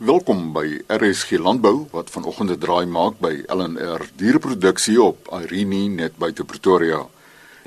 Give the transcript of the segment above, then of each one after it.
Welkom by RSG Landbou wat vanoggend 'n draai maak by LNR Diereproduksie op Irene net buite Pretoria.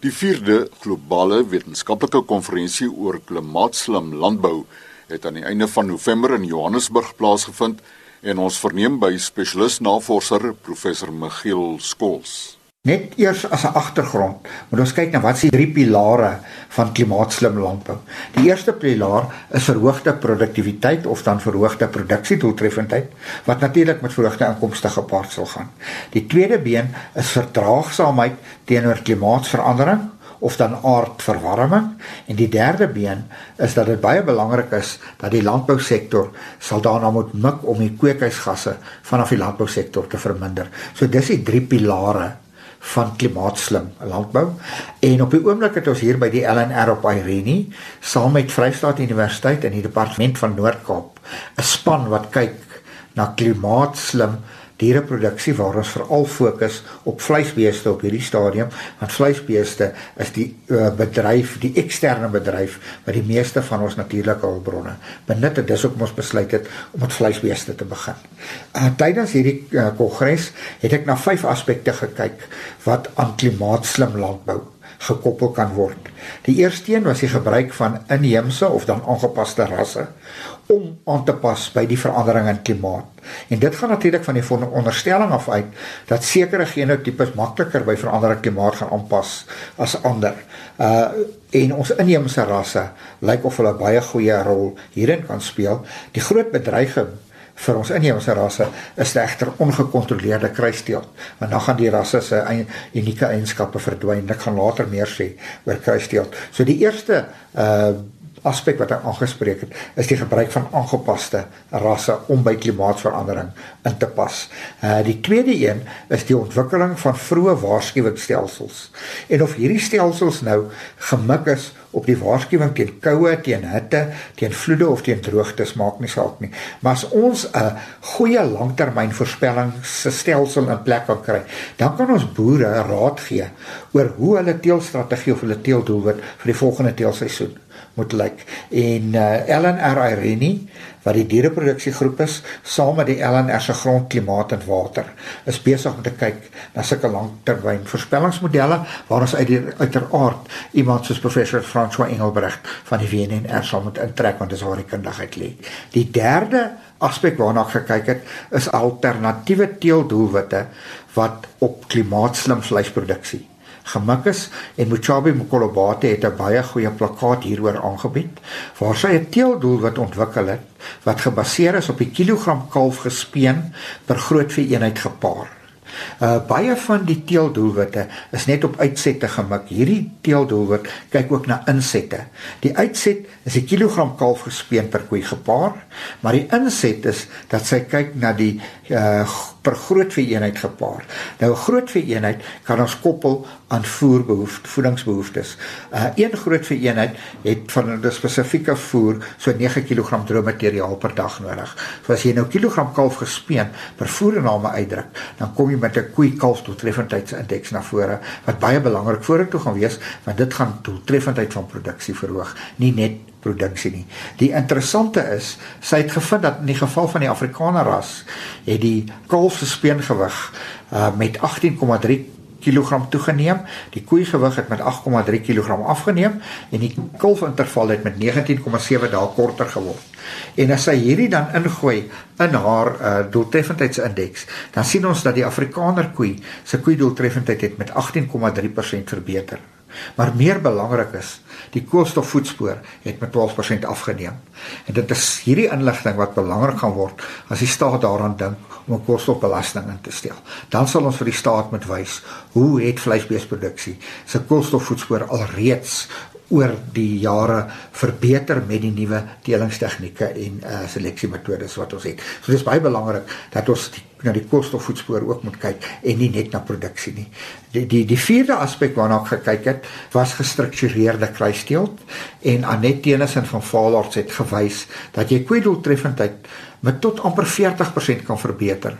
Die 4de globale wetenskaplike konferensie oor klimaatslim landbou het aan die einde van November in Johannesburg plaasgevind en ons verneem by spesialis navorser professor Michiel Skols. Net eers as 'n agtergrond, moet ons kyk na wat se drie pilare van klimaatslim landbou. Die eerste pilaar is verhoogde produktiwiteit of dan verhoogde produksiedoeltreffendheid wat natuurlik met verhoogde inkomste gepaard sal gaan. Die tweede been is verdraagsaamheid teenoor klimaatsverandering of dan aardverwarming en die derde been is dat dit baie belangrik is dat die landbousektor sal daarna moet mik om die kweekhuisgasse vanaf die landbousektor te verminder. So dis die drie pilare van klimaatslim landbou. En op die oomblik het ons hier by die LNR op Irene saam met Vryheid Universiteit en die Departement van Noord-Kaap 'n span wat kyk na klimaatslim diereproduksie waar ons veral fokus op vleisbeeste op hierdie stadium want vleisbeeste is die uh, bedryf die eksterne bedryf wat die meeste van ons natuurlike hulpbronne benut en dis ook ons besluit het om met vleisbeeste te begin. Uh, tydens hierdie uh, kongres het ek na vyf aspekte gekyk wat aan klimaatslim landbou gekoppel kan word. Die eerste een was die gebruik van inheemse of dan aangepaste rasse om aan te pas by die verandering in klimaat. En dit gaan natuurlik van die onderstelling af uit dat sekere genotipes makliker by veranderde klimaat gaan aanpas as ander. Uh en ons inheemse rasse lyk of hulle baie goeie rol hierin kan speel. Die groot bedreiging vir ons inheemse rasse is egter ongekontroleerde kruisteelt want dan gaan die rasse se unieke eienskappe verdwyn. Ek gaan later meer sê oor kruisteelt. So die eerste uh aspek wat ek aangespreek het, is die gebruik van aangepaste rasse om by klimaatsverandering in te pas. Uh die tweede een is die ontwikkeling van vroeë waarskuwingsstelsels. En of hierdie stelsels nou gemik is op die waarskuwing teen koue, teen hitte, teen vloede of teen droogtes maak nie saak nie. Maar as ons 'n goeie langtermynvoorspellingsstelsel in plek kan kry, dan kan ons boere raad gee oor hoe hulle teelstrategie of hulle teeldoelwit vir die volgende teelseisoen moet lyk. En uh, Ellen R Irene wat die diereproduksiegroep is, saam met die LNR se grondklimaat en water, is besig om te kyk na sulke langtermyn voorspellingsmodelle waar ons uit die uiteraard iemand soos professor François Engelbrecht van die WNR sal moet intrek want dis waar die kundigheid lê. Die derde aspek waarna ek gekyk het, is alternatiewe teeldoelwitte wat op klimaatslim vleisproduksie gemik is en Muchabi Mkolobate het 'n baie goeie plakkaat hieroor aangebied waar sy 'n teeldoel wat ontwikkel het wat gebaseer is op die kilogram kalf gespeen per groot vee eenheid gepaar. Uh baie van die teeldoelwitte is net op uitsette gemik. Hierdie teeldoelwit kyk ook na insette. Die uitset is 'n kilogram kalf gespeen per koei gepaar, maar die inset is dat sy kyk na die uh per groot vee eenheid gepaar. Nou 'n groot vee eenheid kan ons koppel aan voerbehoeftes, voedingsbehoeftes. Uh een groot vee eenheid het van 'n spesifieke voer so 9 kg droë materiaal per dag nodig. So as jy nou kilogram kalf gespeen per voername uitdruk, dan kom jy met 'n koei kalf doeltreffendheidsindeks na vore wat baie belangrik vorentoe gaan wees want dit gaan doeltreffendheid van produksie verhoog, nie net produksie nie. Die interessante is, sy het gevind dat in die geval van die Afrikaner ras het die kalf se speengewig uh, met 18,3 kg toegeneem. Die koei gewig het met 8,3 kg afgeneem en die kalfinterval het met 19,7 dae korter geword. En as sy hierdie dan ingooi in haar uh, doeltreffendheidsindeks, dan sien ons dat die Afrikaner koei se koei doeltreffendheid het met 18,3% verbeter. Maar meer belangrik is, die koolstofvoetspoor het met 12% afgeneem. En dit is hierdie inligting wat belangrik gaan word as die staat daaraan dink om 'n koolstofbelasting in te stel. Dan sal ons vir die staat moet wys hoe het vleisbeesproduksie se koolstofvoetspoor alreeds oor die jare verbeter met die nuwe telingstegnieke en uh, seleksiemetodes wat ons het. So dis baie belangrik dat ons die na die koolstofvoetspoor ook moet kyk en nie net na produksie nie. Die die die vierde aspek waarna ek gekyk het, was gestruktureerde kruisteelt en Anet Tenison van Valarts het gewys dat jy kweedoeltreffendheid met tot amper 40% kan verbeter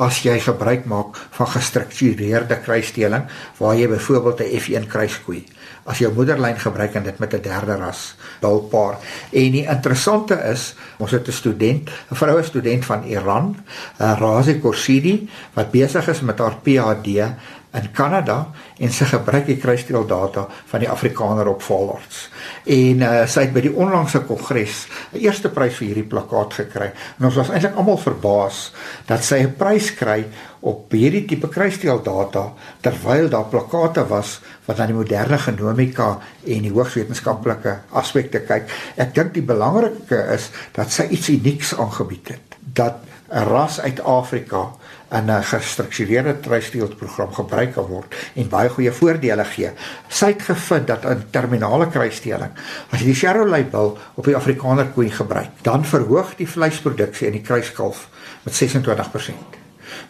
as jy gebruik maak van gestruktureerde kruisteeling waar jy byvoorbeeld 'n F1 kruiskoei as jou moederlyn gebruik en dit met 'n derde ras bulpaar. En die interessante is, ons het 'n student, 'n vroue student van Iran, Razi Korsidi, wat besig is met haar PhD in Kanada en sy gebruik die kruissteel data van die Afrikaner op Valarts. En uh, sy het by die onlangse kongres 'n eerste prys vir hierdie plakkaat gekry. En ons was eintlik almal verbaas dat sy 'n prys kry op hierdie tipe kruissteel data terwyl daar plakate was wat aan die moderne genomika en die hoogs wetenskaplike aspekte kyk. Ek dink die belangrike is dat sy iets unieks aangebied het. Dat 'n ras uit Afrika in 'n gestruktureerde kruissteelprogram gebruik kan word en baie goeie voordele gee. Sy het gevind dat in terminale kruissteeling, as jy die Charolais bil op die Afrikaner koei gebruik, dan verhoog die vleisproduksie in die kruiskalf met 26%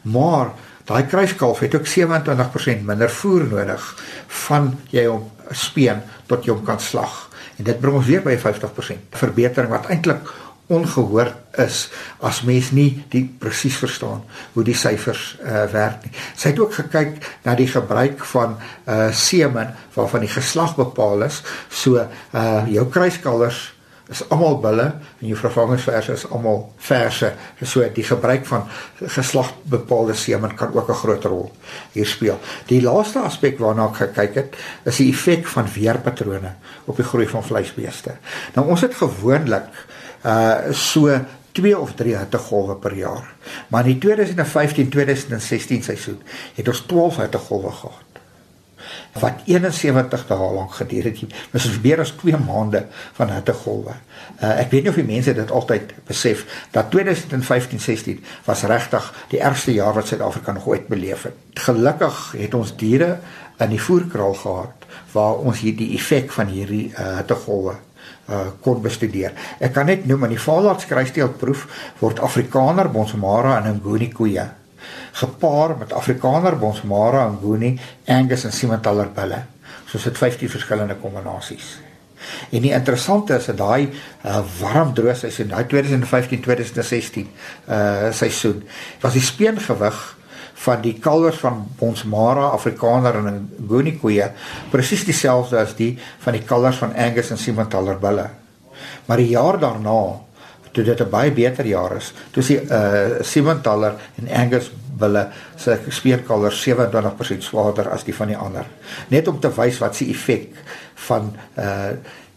maar daai kruiskalf het ook 27% minder voer nodig van jy hom speen tot jy hom kan slag en dit bring ons weer by 50% verbetering wat eintlik ongehoor is as mens nie die presies verstaan hoe die syfers uh, werk nie. Sy het ook gekyk na die gebruik van uh semen waarvan die geslag bepaal is. So uh jou kruiskalvers is almal bulle en jou vervangingsverse is almal verse. So die gebruik van geslagbepaalde semen kan ook 'n groot rol hier speel. Die laaste aspek waarna ek gekyk het, is die effek van weerpatrone op die groei van vleisbeeste. Nou ons het gewoonlik uh so 2 of 3 hittegolwe per jaar. Maar in die 2015-2016 seisoen het ons 12 hittegolwe gehad wat 71 dae lank geduur het. Dit is meer as 2 maande van hittegolwe. Uh, ek weet nie of die mense dit altyd besef dat 2015-16 was regtig die ergste jaar wat Suid-Afrika nog ooit beleef het. Gelukkig het ons diere in die voerkraal gehad waar ons hierdie effek van hierdie uh, hittegolwe uh kon bestudeer. Ek kan net noem aan die Valarts kruisteelproef word Afrikaner, Bonsmara en Nguni koeie gepaar met Afrikaner Bonsmara Nguni, Angus en Simmentaler bulle. So sit 15 verskillende kombinasies. En die interessante is dat daai uh, warm droë seisoen, daai 2015-2016 uh seisoen, was die speengewig van die kalwers van Bonsmara Afrikaner en Nguni koeie presies dieselfde as die van die kalwers van Angus en Simmentaler bulle. Maar die jaar daarna toe dit 'n baie beter jaar is. Toe sien uh Simmentaler en Angus wille se speerkaler 27% swaarder as die van die ander. Net om te wys wat se effek van uh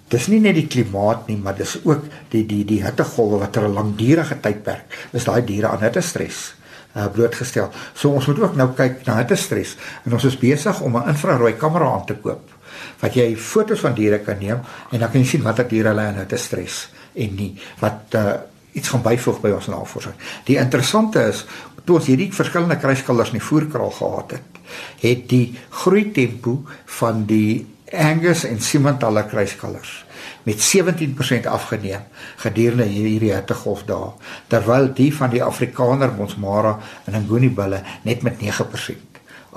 dis nie net die klimaat nie, maar dis ook die die die hittegolwe wat ter 'n langdurige tydperk is daai diere aan hittestres uh blootgestel. So ons moet ook nou kyk na hittestres en ons is besig om 'n infrarooi kamera aan te koop wat jy fotos van diere kan neem en dan kan jy sien watter diere hulle in hittestres en nie wat uh iets gaan byvoeg by ons navorsing. Die interessante is toe ons hierdie verskillende kruiskalvers in die voerkraal gehad het, het die groei tempo van die Angus en Simmentaler kruiskalvers met 17% afgeneem gedurende hierdie hittegolf dae terwyl die van die Afrikaner Bonsmara en Nguni bulle net met 9%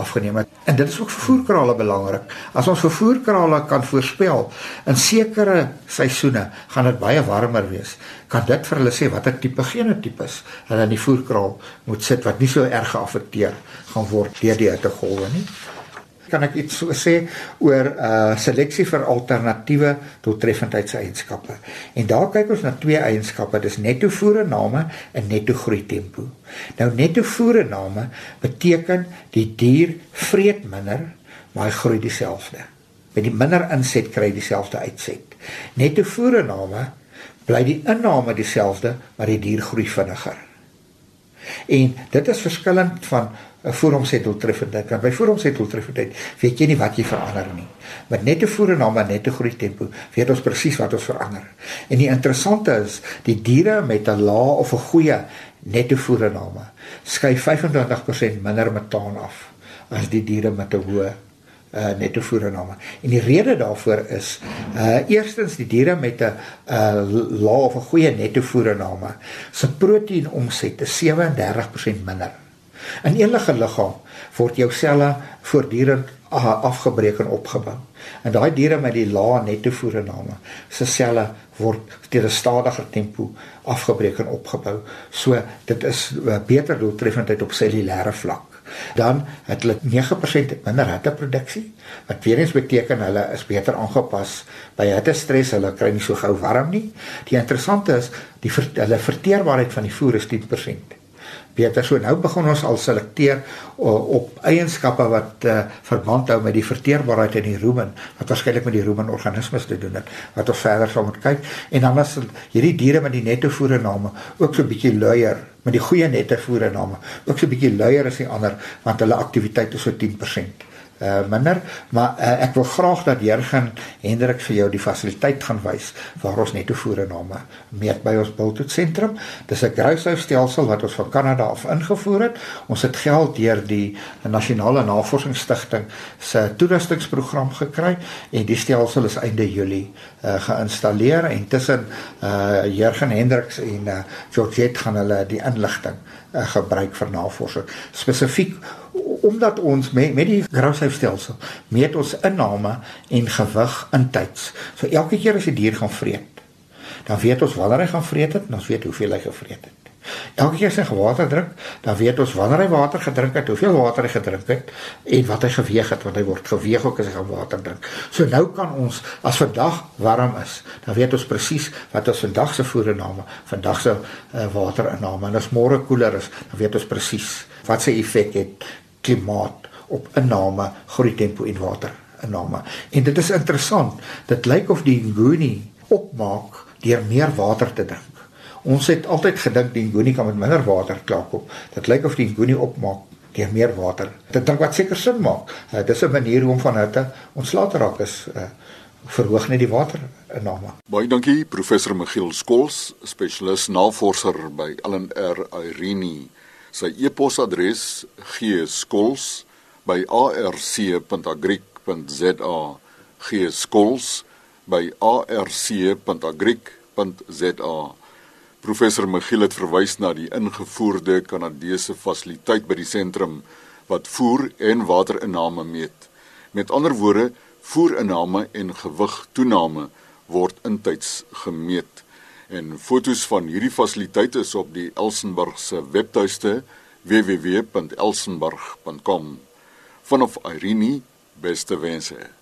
afgeneem het. En dit is ook vir voerkrale belangrik. As ons vir voerkrale kan voorspel in sekere seisoene gaan dit baie warmer wees, kan dit vir hulle sê watter tipe genotipes hulle in die voerkraal moet sit wat nie so erg geaffekteer gaan word deur die hittegolwe nie kan ek iets so sê oor uh seleksie vir alternatiewe doeltreffendheidseienskappe. En daar kyk ons na twee eienskappe, dis netto voerename en netto groei tempo. Nou netto voerename beteken die dier vreet minder, maar hy groei dieselfde. Met die minder inset kry hy dieselfde uitset. Netto voerename bly die inname dieselfde, maar die dier groei vinniger. En dit is verskillend van 'n vooromsetdoeltreffendheid. Want by vooromsetdoeltreffendheid weet jy nie wat jy verander nie. Met net 'n voernaam en net 'n groei tempo weet ons presies wat ons verander. En die interessante is, die diere met 'n lae of 'n goeie netto voernaam skei 25% minder metaan af as die diere met 'n hoë uh netto voernaam. En die rede daarvoor is uh eerstens die diere met 'n uh lae of 'n goeie netto voernaam se proteïenomset is 37% minder In enige liggaam word jou selle voortdurend afgebreek en opgebou. En daai diere met die lae nettovoerinname, se selle word teen 'n stadiger tempo afgebreek en opgebou. So dit is beter doeltreffendheid op cellulêre vlak. Dan het hulle 9% minder hitteproduksie wat weer eens beteken hulle is beter aangepas by hittestres, hulle kry nie so gou warm nie. Die interessante is die hulle verteerbaarheid van die voer is 10% beter. So nou begin ons al selekteer op eienskappe wat uh, verband hou met die verteerbaarheid in die rumen, wat waarskynlik met die rumen organismes te doen het, wat ons verder sal moet kyk. En dan as hierdie diere met die netto voerenname ook so 'n bietjie luier met die goeie netto voerenname, ook so 'n bietjie luier as die ander want hulle aktiwiteit is so 10% uh, minder, maar uh, ek wil graag dat Jurgen Hendrik vir jou die fasiliteit gaan wys waar ons netto voerenname meet by ons Bultwood sentrum. Dis 'n kruishoustelsel wat ons van Kanada af ingevoer het. Ons het geld deur die Nasionale Navorsingsstigting se toerustingsprogram gekry en die stelsel is einde Julie uh, geïnstalleer en tussen uh, Jurgen Hendriks en uh, Georgette gaan hulle die inligting uh, gebruik vir navorsing spesifiek omdat ons met met die grauwshuisstelsel meet ons inname en gewig in tyds. So elke keer as 'n die dier gaan vreet, dan weet ons wanneer hy gaan vreet het en ons weet hoeveel hy gevreet het. Elke keer as hy water drink, dan weet ons wanneer hy water gedrink het, hoeveel water hy gedrink het en wat hy geweeg het, want hy word geweeg ook as hy gaan water drink. So nou kan ons as vandag warm is, dan weet ons presies wat ons vandag se voerinname, vandag se uh, waterinname en as môre koeler is, dan weet ons presies wat sy effek het klimaat op inname, groeitempo en waterinname. En dit is interessant. Dit lyk of die ngoni opmaak deur meer water te drink. Ons het altyd gedink die ngoni kan met minder water klaarkom. Dit lyk of die ngoni opmaak deur meer water. Dit dink wat seker sin maak. Uh, dit is 'n manier hoe om van hitte ontslae te raak is uh, verhoog net die waterinname. Baie dankie professor Michiel Skols, spesialis navorser by LNR Irene Sy e-posadres gskols@arc.agric.za gskols@arc.agric.za Professor Michiel het verwys na die ingevoerde Kanadese fasiliteit by die sentrum wat voer en waterinname meet. Met ander woorde, voerinname en gewigtoename word intyds gemeet en fotos van hierdie fasiliteite is op die Elsenburg se webtuiste www.elsenburg.com. Vanaf Irene, beste wense.